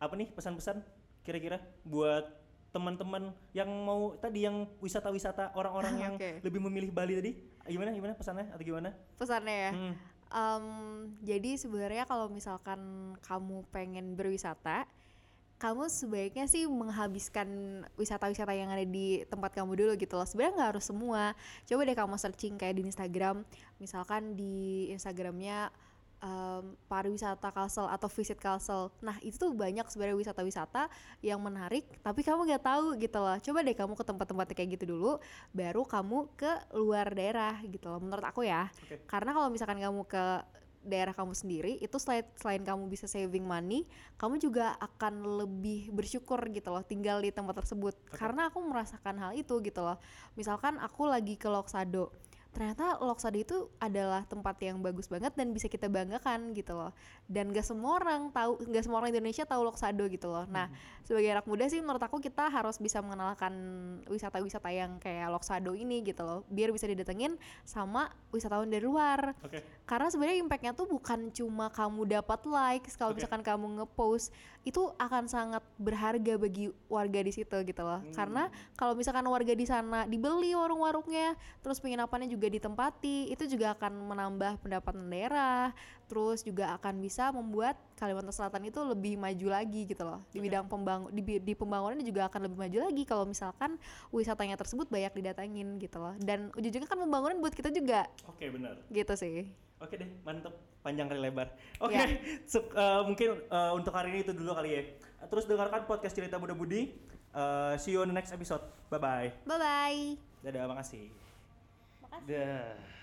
apa nih pesan-pesan kira-kira buat teman-teman yang mau tadi yang wisata-wisata orang-orang yang Oke. lebih memilih Bali tadi? Gimana gimana pesannya atau gimana? pesannya ya Hmm, Em, jadi sebenarnya kalau misalkan kamu pengen berwisata kamu sebaiknya sih menghabiskan wisata-wisata yang ada di tempat kamu dulu gitu loh sebenarnya nggak harus semua coba deh kamu searching kayak di Instagram misalkan di Instagramnya em, pariwisata Kalsel atau visit Kalsel. Nah itu tuh banyak sebenarnya wisata-wisata yang menarik tapi kamu nggak tahu gitu loh. Coba deh kamu ke tempat-tempat kayak gitu dulu baru kamu ke luar daerah gitu loh menurut aku ya. Oke. karena kalau misalkan kamu ke daerah kamu sendiri itu selain selain kamu bisa saving money kamu juga akan lebih bersyukur gitu loh tinggal di tempat tersebut. Karena aku merasakan hal itu gitu loh. Misalkan aku lagi ke Loksado ternyata Loksada itu adalah tempat yang bagus banget dan bisa kita banggakan gitu loh dan gak semua orang tahu gak semua orang Indonesia tahu Loksado gitu loh nah sebagai anak muda sih menurut aku kita harus bisa mengenalkan wisata-wisata yang kayak Loksado ini gitu loh biar bisa didatengin sama wisatawan dari luar Oke. karena sebenarnya impactnya tuh bukan cuma kamu dapat likes kalau Oke. misalkan kamu ngepost itu akan sangat berharga bagi warga di situ gitu loh Hmm. karena kalau misalkan warga di sana dibeli warung-warungnya terus penginapannya juga ditempati itu juga akan menambah pendapatan daerah terus juga akan bisa membuat Kalimantan Selatan itu lebih maju lagi gitu loh di bidang pembangun di, di pembangunan juga akan lebih maju lagi kalau misalkan wisatanya tersebut banyak didatangin gitu loh dan ujung-ujungnya kan pembangunan buat kita juga Oke, benar. gitu sih Oke deh, mantep. Panjang kali lebar. Oke, Ya. suk- eh, mungkin eh, untuk hari ini itu dulu kali ya. Terus dengarkan podcast cerita Muda Budi. Eh, see you on the next episode. Bye bye. bye bye Dadah, makasih. Makasih. Dah.